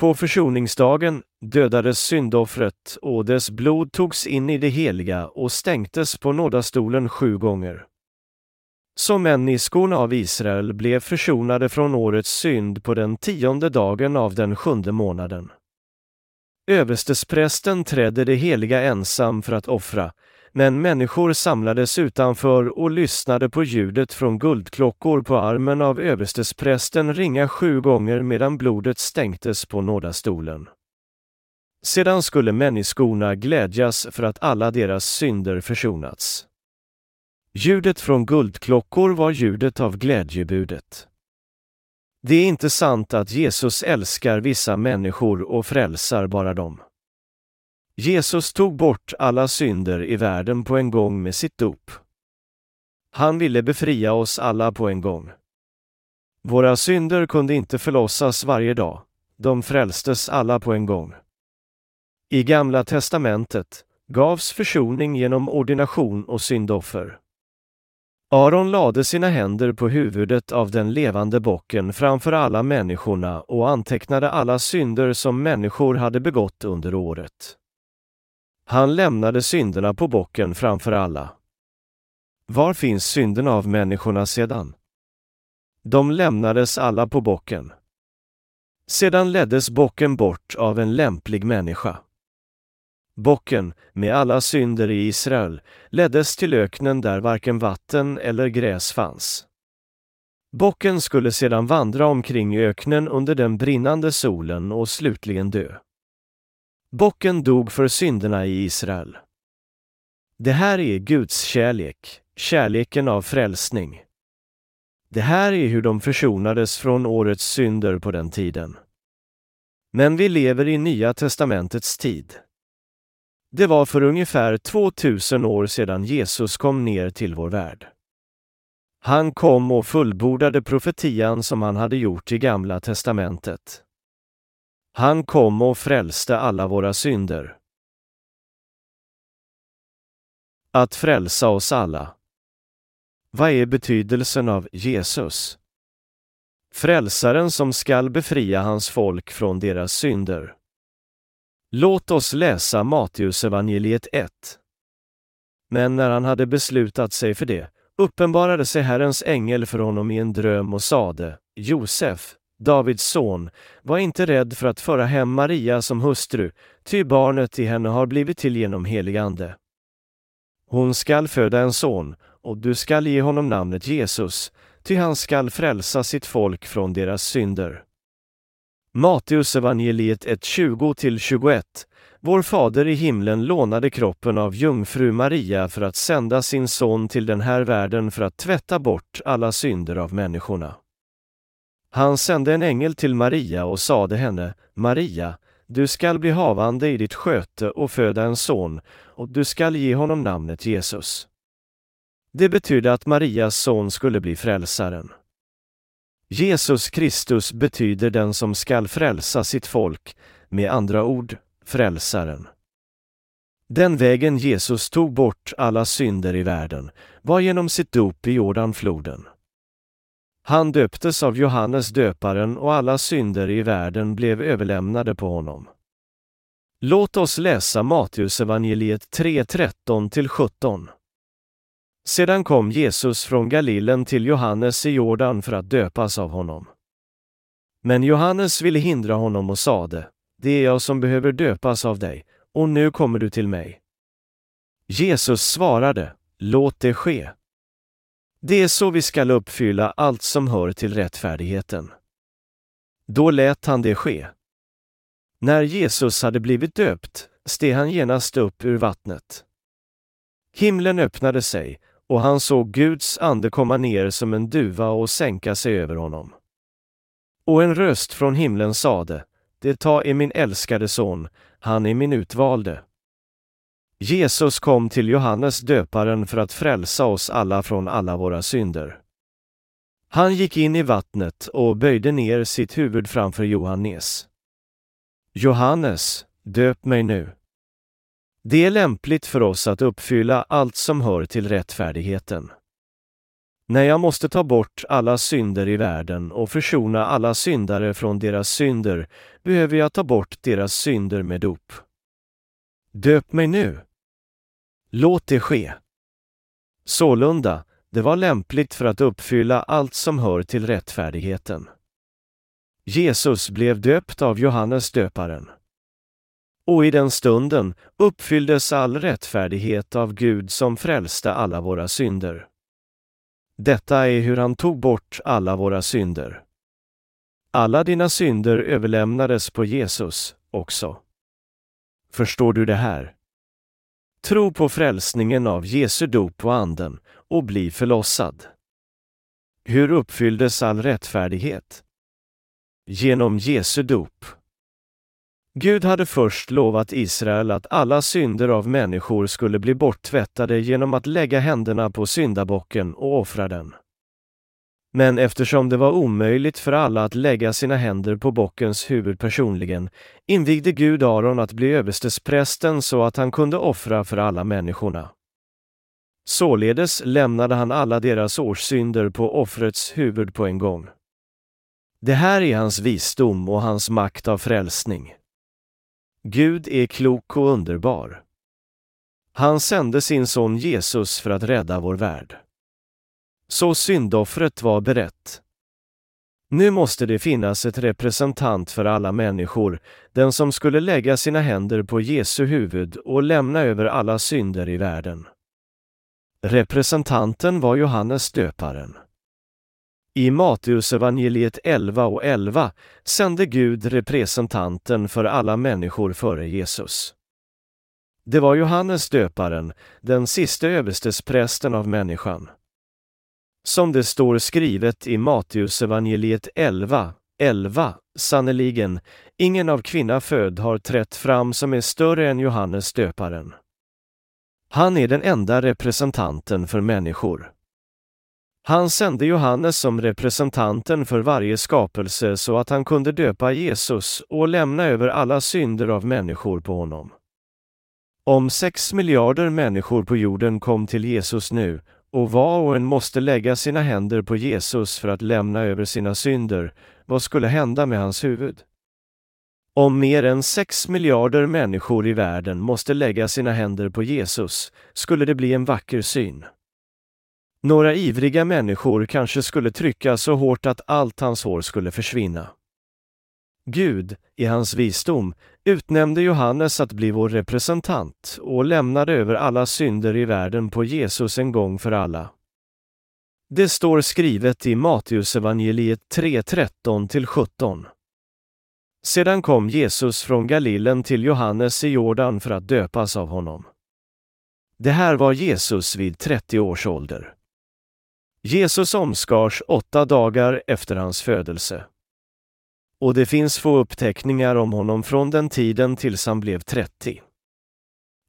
På försoningsdagen dödades syndoffret och dess blod togs in i det heliga och stänktes på nådastolen sju gånger. Så människorna av Israel blev försonade från årets synd på den tionde dagen av den sjunde månaden. Överstesprästen trädde det heliga ensam för att offra, men människor samlades utanför och lyssnade på ljudet från guldklockor på armen av överstesprästen ringa sju gånger medan blodet stänktes på nådastolen. Sedan skulle människorna glädjas för att alla deras synder försonats. Ljudet från guldklockor var ljudet av glädjebudet. Det är inte sant att Jesus älskar vissa människor och frälsar bara dem. Jesus tog bort alla synder i världen på en gång med sitt dop. Han ville befria oss alla på en gång. Våra synder kunde inte förlossas varje dag, de frälstes alla på en gång. I Gamla testamentet gavs försoning genom ordination och syndoffer. Aron lade sina händer på huvudet av den levande bocken framför alla människorna och antecknade alla synder som människor hade begått under året. Han lämnade synderna på bocken framför alla. Var finns synderna av människorna sedan? De lämnades alla på bocken. Sedan leddes bocken bort av en lämplig människa. Bocken, med alla synder i Israel, leddes till öknen där varken vatten eller gräs fanns. Bocken skulle sedan vandra omkring i öknen under den brinnande solen och slutligen dö. Bocken dog för synderna i Israel. Det här är Guds kärlek, kärleken av frälsning. Det här är hur de försonades från årets synder på den tiden. Men vi lever i Nya testamentets tid. Det var för ungefär 2000 år sedan Jesus kom ner till vår värld. Han kom och fullbordade profetian som han hade gjort i Gamla testamentet. Han kom och frälste alla våra synder. Att frälsa oss alla. Vad är betydelsen av Jesus? Frälsaren som skall befria hans folk från deras synder. Låt oss läsa Matteusevangeliet 1. Men när han hade beslutat sig för det uppenbarade sig Herrens ängel för honom i en dröm och sade, Josef, Davids son, var inte rädd för att föra hem Maria som hustru, ty barnet i henne har blivit till genom helig ande. Hon skall föda en son, och du skall ge honom namnet Jesus, ty han skall frälsa sitt folk från deras synder. Matteus evangeliet 1.20-21 Vår fader i himlen lånade kroppen av jungfru Maria för att sända sin son till den här världen för att tvätta bort alla synder av människorna. Han sände en ängel till Maria och sade henne, Maria, du skall bli havande i ditt sköte och föda en son, och du skall ge honom namnet Jesus. Det betydde att Marias son skulle bli frälsaren. Jesus Kristus betyder den som skall frälsa sitt folk, med andra ord, frälsaren. Den vägen Jesus tog bort alla synder i världen var genom sitt dop i Jordanfloden. Han döptes av Johannes döparen och alla synder i världen blev överlämnade på honom. Låt oss läsa Matteusevangeliet 3.13-17. Sedan kom Jesus från Galilen till Johannes i Jordan för att döpas av honom. Men Johannes ville hindra honom och sade, det är jag som behöver döpas av dig, och nu kommer du till mig. Jesus svarade, låt det ske. Det är så vi skall uppfylla allt som hör till rättfärdigheten. Då lät han det ske. När Jesus hade blivit döpt steg han genast upp ur vattnet. Himlen öppnade sig och han såg Guds ande komma ner som en duva och sänka sig över honom. Och en röst från himlen sade, Det ta är min älskade son, han är min utvalde. Jesus kom till Johannes döparen för att frälsa oss alla från alla våra synder. Han gick in i vattnet och böjde ner sitt huvud framför Johannes. Johannes, döp mig nu. Det är lämpligt för oss att uppfylla allt som hör till rättfärdigheten. När jag måste ta bort alla synder i världen och försona alla syndare från deras synder behöver jag ta bort deras synder med dop. Döp mig nu! Låt det ske! Sålunda, det var lämpligt för att uppfylla allt som hör till rättfärdigheten. Jesus blev döpt av Johannes döparen. Och i den stunden uppfylldes all rättfärdighet av Gud som frälste alla våra synder. Detta är hur han tog bort alla våra synder. Alla dina synder överlämnades på Jesus också. Förstår du det här? Tro på frälsningen av Jesu dop och anden och bli förlossad. Hur uppfylldes all rättfärdighet? Genom Jesu dop. Gud hade först lovat Israel att alla synder av människor skulle bli borttvättade genom att lägga händerna på syndabocken och offra den. Men eftersom det var omöjligt för alla att lägga sina händer på bockens huvud personligen invigde Gud Aron att bli överstesprästen så att han kunde offra för alla människorna. Således lämnade han alla deras årssynder på offrets huvud på en gång. Det här är hans visdom och hans makt av frälsning. Gud är klok och underbar. Han sände sin son Jesus för att rädda vår värld. Så syndoffret var berett. Nu måste det finnas ett representant för alla människor, den som skulle lägga sina händer på Jesu huvud och lämna över alla synder i världen. Representanten var Johannes döparen. I Matteusevangeliet 11 och 11 sände Gud representanten för alla människor före Jesus. Det var Johannes döparen, den sista överstesprästen av människan. Som det står skrivet i Matteusevangeliet 11, 11, sannerligen, ingen av kvinna född har trätt fram som är större än Johannes döparen. Han är den enda representanten för människor. Han sände Johannes som representanten för varje skapelse så att han kunde döpa Jesus och lämna över alla synder av människor på honom. Om sex miljarder människor på jorden kom till Jesus nu och var och en måste lägga sina händer på Jesus för att lämna över sina synder, vad skulle hända med hans huvud? Om mer än sex miljarder människor i världen måste lägga sina händer på Jesus skulle det bli en vacker syn. Några ivriga människor kanske skulle trycka så hårt att allt hans hår skulle försvinna. Gud, i hans visdom, utnämnde Johannes att bli vår representant och lämnade över alla synder i världen på Jesus en gång för alla. Det står skrivet i Matteusevangeliet 3.13–17. Sedan kom Jesus från Galilen till Johannes i Jordan för att döpas av honom. Det här var Jesus vid 30 års ålder. Jesus omskars åtta dagar efter hans födelse. Och det finns få uppteckningar om honom från den tiden tills han blev 30.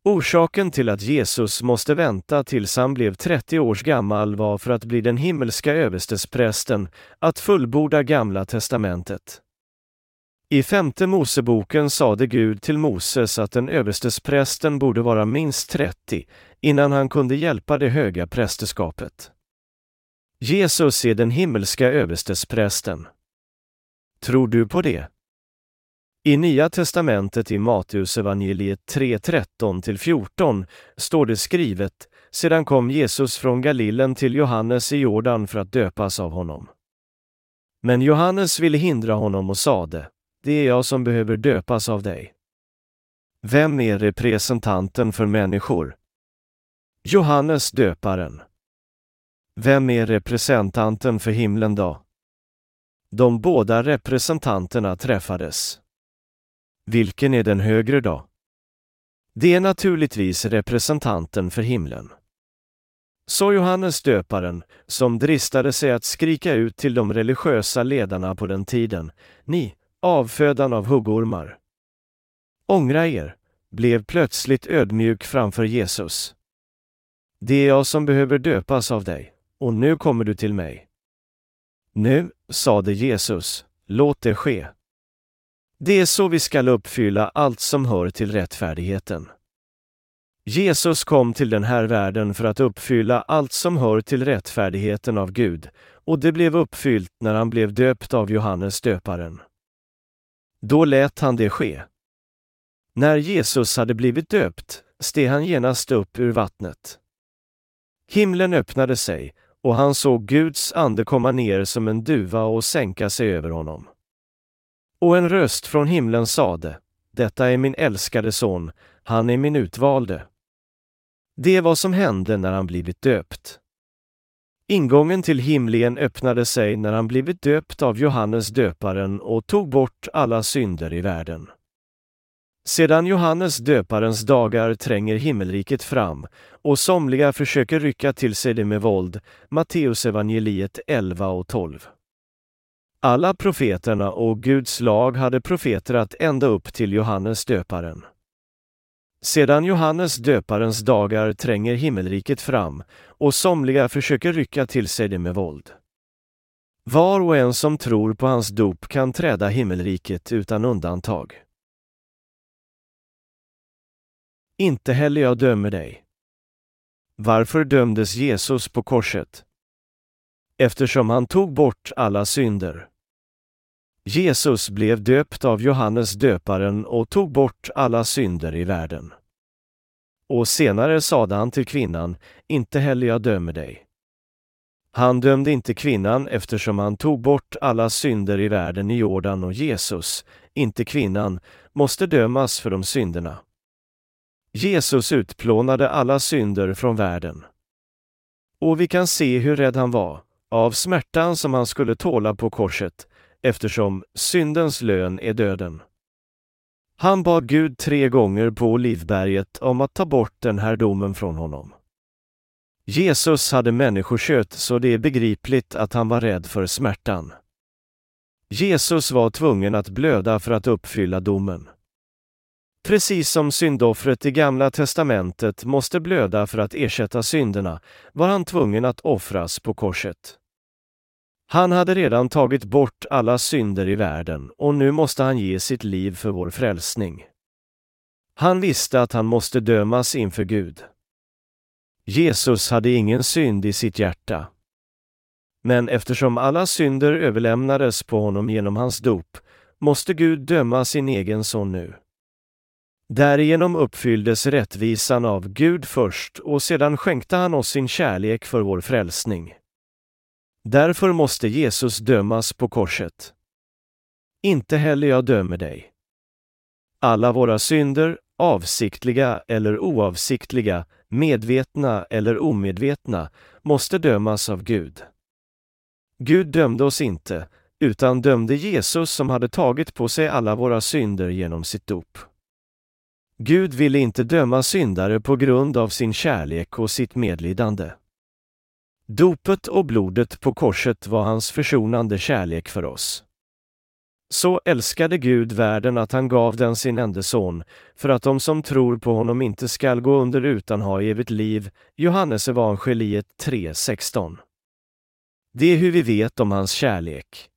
Orsaken till att Jesus måste vänta tills han blev 30 års gammal var för att bli den himmelska överstesprästen, att fullborda Gamla testamentet. I femte Moseboken sade Gud till Moses att den överstesprästen borde vara minst 30 innan han kunde hjälpa det höga prästerskapet. Jesus är den himmelska överstesprästen. Tror du på det? I Nya testamentet i Matteusevangeliet 3.13-14 står det skrivet Sedan kom Jesus från Galilen till Johannes i Jordan för att döpas av honom. Men Johannes ville hindra honom och sade Det är jag som behöver döpas av dig. Vem är representanten för människor? Johannes döparen. Vem är representanten för himlen då? De båda representanterna träffades. Vilken är den högre då? Det är naturligtvis representanten för himlen. Så Johannes döparen, som dristade sig att skrika ut till de religiösa ledarna på den tiden, ni, avfödan av huggormar. Ångra er, blev plötsligt ödmjuk framför Jesus. Det är jag som behöver döpas av dig, och nu kommer du till mig. Nu, sade Jesus, låt det ske. Det är så vi skall uppfylla allt som hör till rättfärdigheten. Jesus kom till den här världen för att uppfylla allt som hör till rättfärdigheten av Gud, och det blev uppfyllt när han blev döpt av Johannes döparen. Då lät han det ske. När Jesus hade blivit döpt steg han genast upp ur vattnet. Himlen öppnade sig och han såg Guds ande komma ner som en duva och sänka sig över honom. Och en röst från himlen sade, Detta är min älskade son, han är min utvalde. Det är vad som hände när han blivit döpt. Ingången till himlen öppnade sig när han blivit döpt av Johannes döparen och tog bort alla synder i världen. Sedan Johannes döparens dagar tränger himmelriket fram och somliga försöker rycka till sig det med våld, Matteusevangeliet 11 och 12. Alla profeterna och Guds lag hade profeterat ända upp till Johannes döparen. Sedan Johannes döparens dagar tränger himmelriket fram och somliga försöker rycka till sig det med våld. Var och en som tror på hans dop kan träda himmelriket utan undantag. Inte heller jag dömer dig. Varför dömdes Jesus på korset? Eftersom han tog bort alla synder. Jesus blev döpt av Johannes döparen och tog bort alla synder i världen. Och senare sade han till kvinnan, inte heller jag dömer dig. Han dömde inte kvinnan eftersom han tog bort alla synder i världen i Jordan och Jesus, inte kvinnan, måste dömas för de synderna. Jesus utplånade alla synder från världen. Och vi kan se hur rädd han var, av smärtan som han skulle tåla på korset, eftersom syndens lön är döden. Han bad Gud tre gånger på Olivberget om att ta bort den här domen från honom. Jesus hade människokött så det är begripligt att han var rädd för smärtan. Jesus var tvungen att blöda för att uppfylla domen. Precis som syndoffret i Gamla testamentet måste blöda för att ersätta synderna var han tvungen att offras på korset. Han hade redan tagit bort alla synder i världen och nu måste han ge sitt liv för vår frälsning. Han visste att han måste dömas inför Gud. Jesus hade ingen synd i sitt hjärta. Men eftersom alla synder överlämnades på honom genom hans dop måste Gud döma sin egen son nu. Därigenom uppfylldes rättvisan av Gud först och sedan skänkte han oss sin kärlek för vår frälsning. Därför måste Jesus dömas på korset. Inte heller jag dömer dig. Alla våra synder, avsiktliga eller oavsiktliga, medvetna eller omedvetna, måste dömas av Gud. Gud dömde oss inte, utan dömde Jesus som hade tagit på sig alla våra synder genom sitt dop. Gud ville inte döma syndare på grund av sin kärlek och sitt medlidande. Dopet och blodet på korset var hans försonande kärlek för oss. Så älskade Gud världen att han gav den sin enda son, för att de som tror på honom inte skall gå under utan ha evigt liv. Johannes evangeliet 3.16. Det är hur vi vet om hans kärlek.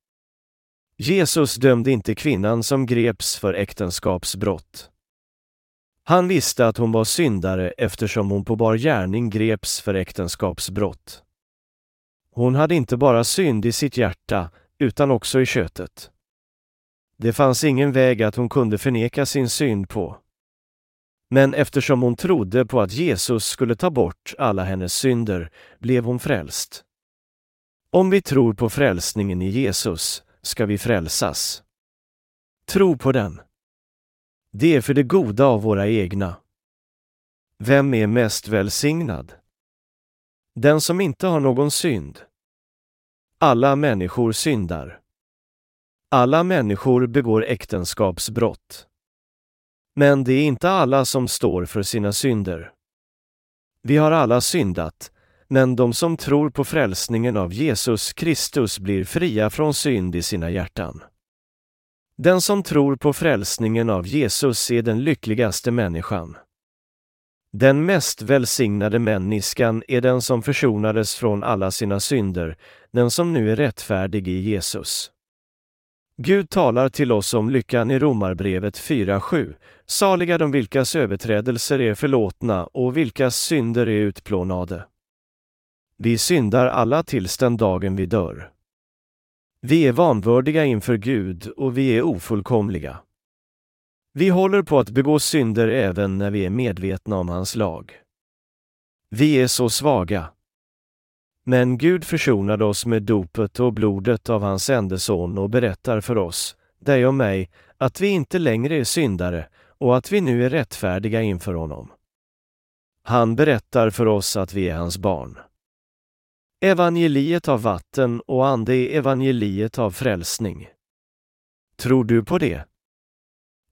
Jesus dömde inte kvinnan som greps för äktenskapsbrott. Han visste att hon var syndare eftersom hon på bar gärning greps för äktenskapsbrott. Hon hade inte bara synd i sitt hjärta, utan också i köttet. Det fanns ingen väg att hon kunde förneka sin synd på. Men eftersom hon trodde på att Jesus skulle ta bort alla hennes synder blev hon frälst. Om vi tror på frälsningen i Jesus ska vi frälsas. Tro på den. Det är för det goda av våra egna. Vem är mest välsignad? Den som inte har någon synd. Alla människor syndar. Alla människor begår äktenskapsbrott. Men det är inte alla som står för sina synder. Vi har alla syndat, men de som tror på frälsningen av Jesus Kristus blir fria från synd i sina hjärtan. Den som tror på frälsningen av Jesus är den lyckligaste människan. Den mest välsignade människan är den som försonades från alla sina synder, den som nu är rättfärdig i Jesus. Gud talar till oss om lyckan i Romarbrevet 4.7. Saliga de vilkas överträdelser är förlåtna och vilkas synder är utplånade. Vi syndar alla tills den dagen vi dör. Vi är vanvördiga inför Gud och vi är ofullkomliga. Vi håller på att begå synder även när vi är medvetna om hans lag. Vi är så svaga. Men Gud försonade oss med dopet och blodet av hans enda son och berättar för oss, dig och mig, att vi inte längre är syndare och att vi nu är rättfärdiga inför honom. Han berättar för oss att vi är hans barn. Evangeliet av vatten och ande är evangeliet av frälsning. Tror du på det?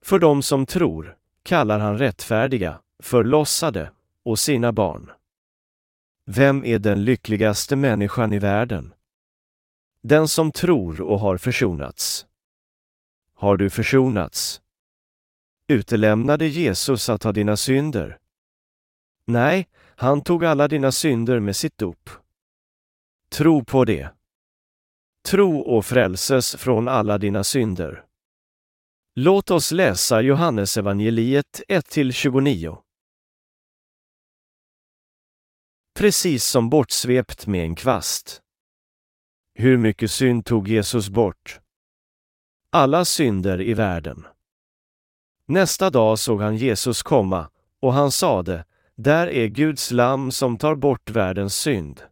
För dem som tror kallar han rättfärdiga, förlossade och sina barn. Vem är den lyckligaste människan i världen? Den som tror och har försonats. Har du försonats? Utelämnade Jesus att ha dina synder? Nej, han tog alla dina synder med sitt dop. Tro på det. tro och frälses från alla dina synder. Låt oss läsa Johannesevangeliet 1-29. Precis som bortsvept med en kvast. Hur mycket synd tog Jesus bort? Alla synder i världen. Nästa dag såg han Jesus komma, och han sade, där är Guds lamm som tar bort världens synd.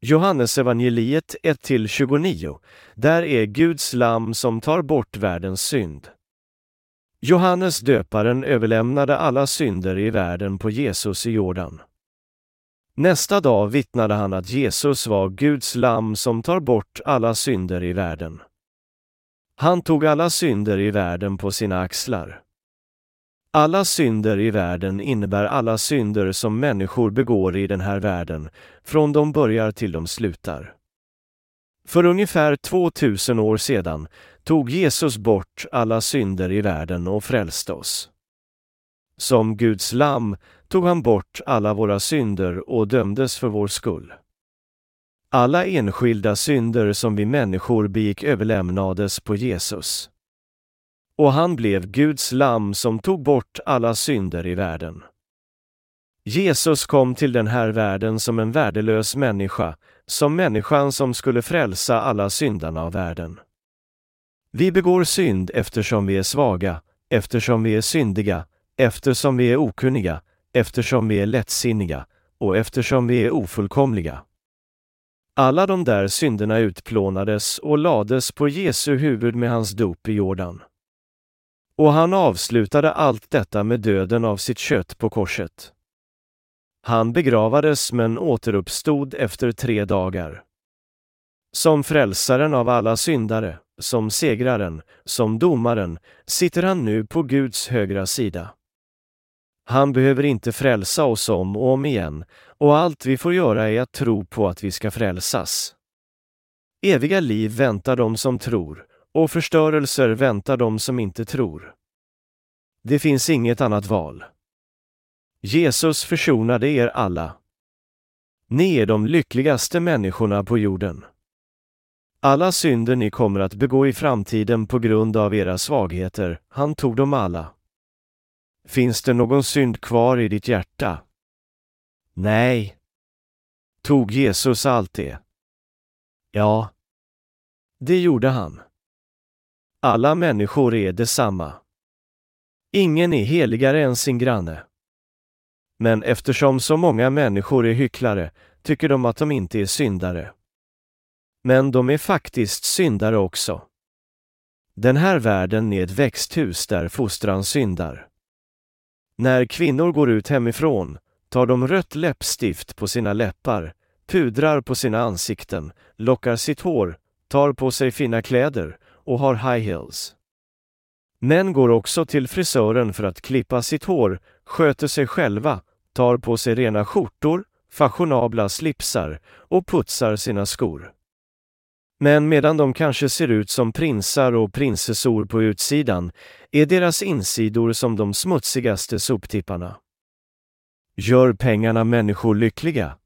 Johannesevangeliet 1-29, där är Guds lamm som tar bort världens synd. Johannes döparen överlämnade alla synder i världen på Jesus i Jordan. Nästa dag vittnade han att Jesus var Guds lamm som tar bort alla synder i världen. Han tog alla synder i världen på sina axlar. Alla synder i världen innebär alla synder som människor begår i den här världen, från de börjar till de slutar. För ungefär 2000 år sedan tog Jesus bort alla synder i världen och frälste oss. Som Guds lamm tog han bort alla våra synder och dömdes för vår skull. Alla enskilda synder som vi människor begick överlämnades på Jesus. Och han blev Guds lamm som tog bort alla synder i världen. Jesus kom till den här världen som en värdelös människa, som människan som skulle frälsa alla syndarna av världen. Vi begår synd eftersom vi är svaga, eftersom vi är syndiga, eftersom vi är okunniga, eftersom vi är lättsinniga och eftersom vi är ofullkomliga. Alla de där synderna utplånades och lades på Jesu huvud med hans dop i Jordan. Och han avslutade allt detta med döden av sitt kött på korset. Han begravades men återuppstod efter tre dagar. Som frälsaren av alla syndare, som segraren, som domaren, sitter han nu på Guds högra sida. Han behöver inte frälsa oss om och om igen, och allt vi får göra är att tro på att vi ska frälsas. Eviga liv väntar de som tror, och förstörelser väntar de som inte tror. Det finns inget annat val. Jesus försonade er alla. Ni är de lyckligaste människorna på jorden. Alla synder ni kommer att begå i framtiden på grund av era svagheter, han tog dem alla. Finns det någon synd kvar i ditt hjärta? Nej. Tog Jesus allt det? Ja. Det gjorde han. Alla människor är detsamma. Ingen är heligare än sin granne. Men eftersom så många människor är hycklare tycker de att de inte är syndare. Men de är faktiskt syndare också. Den här världen är ett växthus där fostran syndar. När kvinnor går ut hemifrån tar de rött läppstift på sina läppar, pudrar på sina ansikten, lockar sitt hår, tar på sig fina kläder och har high heels. Män går också till frisören för att klippa sitt hår, sköter sig själva, tar på sig rena skjortor, fashionabla slipsar och putsar sina skor. Men medan de kanske ser ut som prinsar och prinsessor på utsidan är deras insidor som de smutsigaste soptipparna. Gör pengarna människor lyckliga?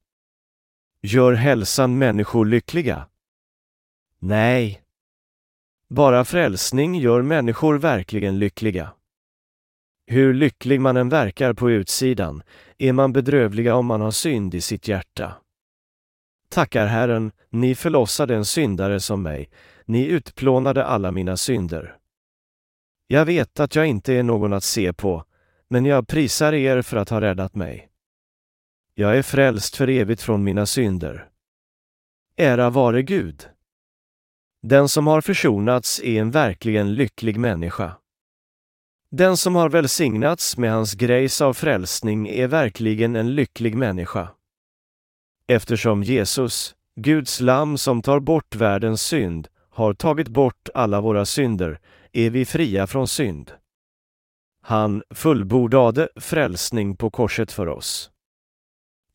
Gör hälsan människor lyckliga? Nej. Bara frälsning gör människor verkligen lyckliga. Hur lycklig man än verkar på utsidan är man bedrövliga om man har synd i sitt hjärta. Tackar Herren, ni förlossade en syndare som mig, ni utplånade alla mina synder. Jag vet att jag inte är någon att se på, men jag prisar er för att ha räddat mig. Jag är frälst för evigt från mina synder. Ära vare Gud. Den som har försonats är en verkligen lycklig människa. Den som har välsignats med hans grejs av frälsning är verkligen en lycklig människa. Eftersom Jesus, Guds lamm som tar bort världens synd, har tagit bort alla våra synder, är vi fria från synd. Han fullbordade frälsning på korset för oss.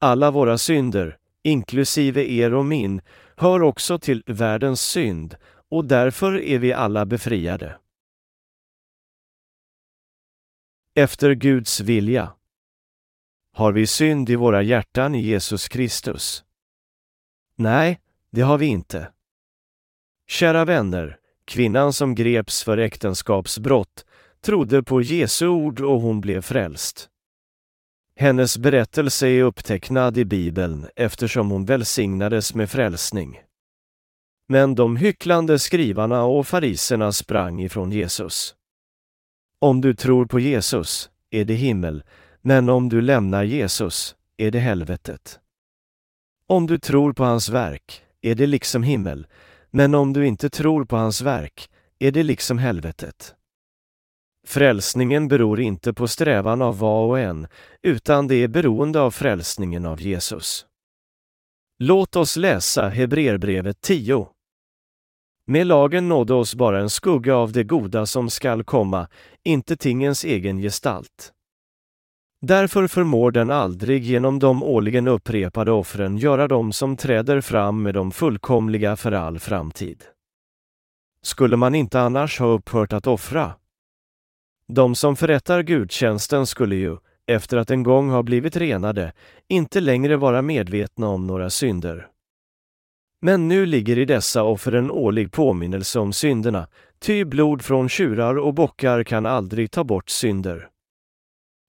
Alla våra synder, inklusive er och min, hör också till världens synd och därför är vi alla befriade. Efter Guds vilja. Har vi synd i våra hjärtan i Jesus Kristus? Nej, det har vi inte. Kära vänner, kvinnan som greps för äktenskapsbrott trodde på Jesu ord och hon blev frälst. Hennes berättelse är upptecknad i Bibeln eftersom hon välsignades med frälsning. Men de hycklande skrivarna och fariserna sprang ifrån Jesus. Om du tror på Jesus är det himmel, men om du lämnar Jesus är det helvetet. Om du tror på hans verk är det liksom himmel, men om du inte tror på hans verk är det liksom helvetet. Frälsningen beror inte på strävan av var och en, utan det är beroende av frälsningen av Jesus. Låt oss läsa Hebreerbrevet 10. Med lagen nådde oss bara en skugga av det goda som skall komma, inte tingens egen gestalt. Därför förmår den aldrig genom de årligen upprepade offren göra dem som träder fram med de fullkomliga för all framtid. Skulle man inte annars ha upphört att offra? De som förrättar gudstjänsten skulle ju, efter att en gång ha blivit renade, inte längre vara medvetna om några synder. Men nu ligger i dessa offer en årlig påminnelse om synderna, ty blod från tjurar och bockar kan aldrig ta bort synder.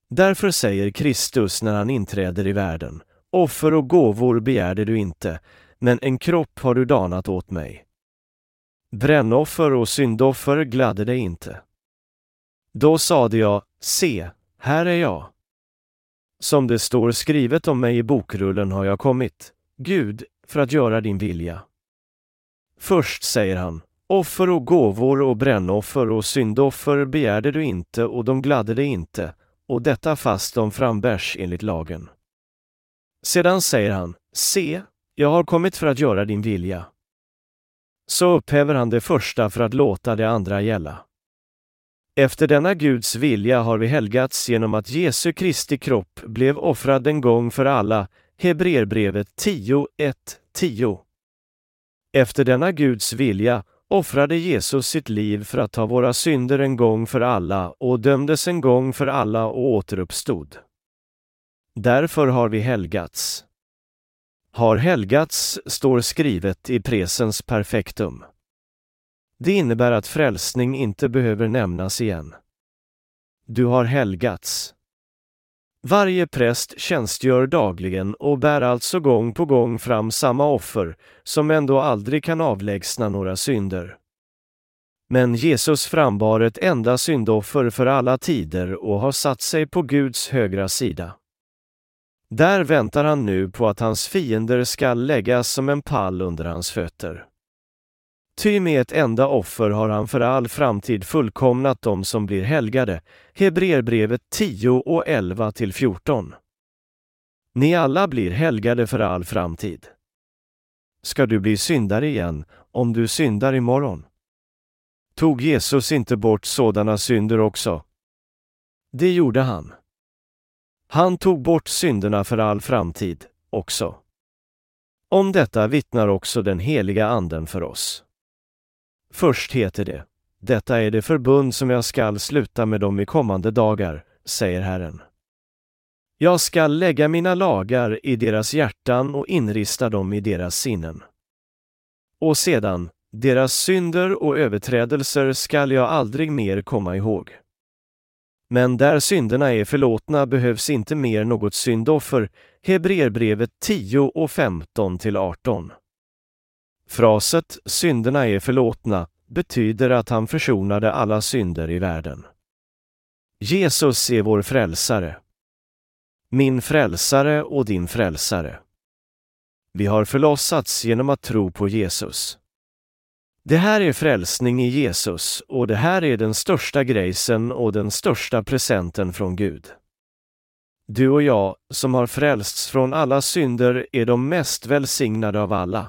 Därför säger Kristus när han inträder i världen, offer och gåvor begärde du inte, men en kropp har du danat åt mig. Brännoffer och syndoffer gladde dig inte. Då sade jag, se, här är jag. Som det står skrivet om mig i bokrullen har jag kommit, Gud, för att göra din vilja. Först säger han, offer och gåvor och brännoffer och syndoffer begärde du inte och de gladde dig inte, och detta fast de frambärs enligt lagen. Sedan säger han, se, jag har kommit för att göra din vilja. Så upphäver han det första för att låta det andra gälla. Efter denna Guds vilja har vi helgats genom att Jesu Kristi kropp blev offrad en gång för alla, Hebreerbrevet 10, 1, 10. Efter denna Guds vilja offrade Jesus sitt liv för att ta våra synder en gång för alla och dömdes en gång för alla och återuppstod. Därför har vi helgats. Har helgats står skrivet i presens perfektum. Det innebär att frälsning inte behöver nämnas igen. Du har helgats. Varje präst tjänstgör dagligen och bär alltså gång på gång fram samma offer, som ändå aldrig kan avlägsna några synder. Men Jesus frambar ett enda syndoffer för alla tider och har satt sig på Guds högra sida. Där väntar han nu på att hans fiender skall läggas som en pall under hans fötter. Ty med ett enda offer har han för all framtid fullkomnat dem som blir helgade. Hebreerbrevet 10 och 11 till 14. Ni alla blir helgade för all framtid. Ska du bli syndare igen, om du syndar imorgon? Tog Jesus inte bort sådana synder också? Det gjorde han. Han tog bort synderna för all framtid, också. Om detta vittnar också den heliga Anden för oss. Först heter det, detta är det förbund som jag skall sluta med dem i kommande dagar, säger Herren. Jag skall lägga mina lagar i deras hjärtan och inrista dem i deras sinnen. Och sedan, deras synder och överträdelser skall jag aldrig mer komma ihåg. Men där synderna är förlåtna behövs inte mer något syndoffer, Hebreerbrevet 10 och 15 till 18. Fraset ”synderna är förlåtna” betyder att han försonade alla synder i världen. Jesus är vår frälsare. Min frälsare och din frälsare. Vi har förlossats genom att tro på Jesus. Det här är frälsning i Jesus och det här är den största grejsen och den största presenten från Gud. Du och jag, som har frälsts från alla synder, är de mest välsignade av alla.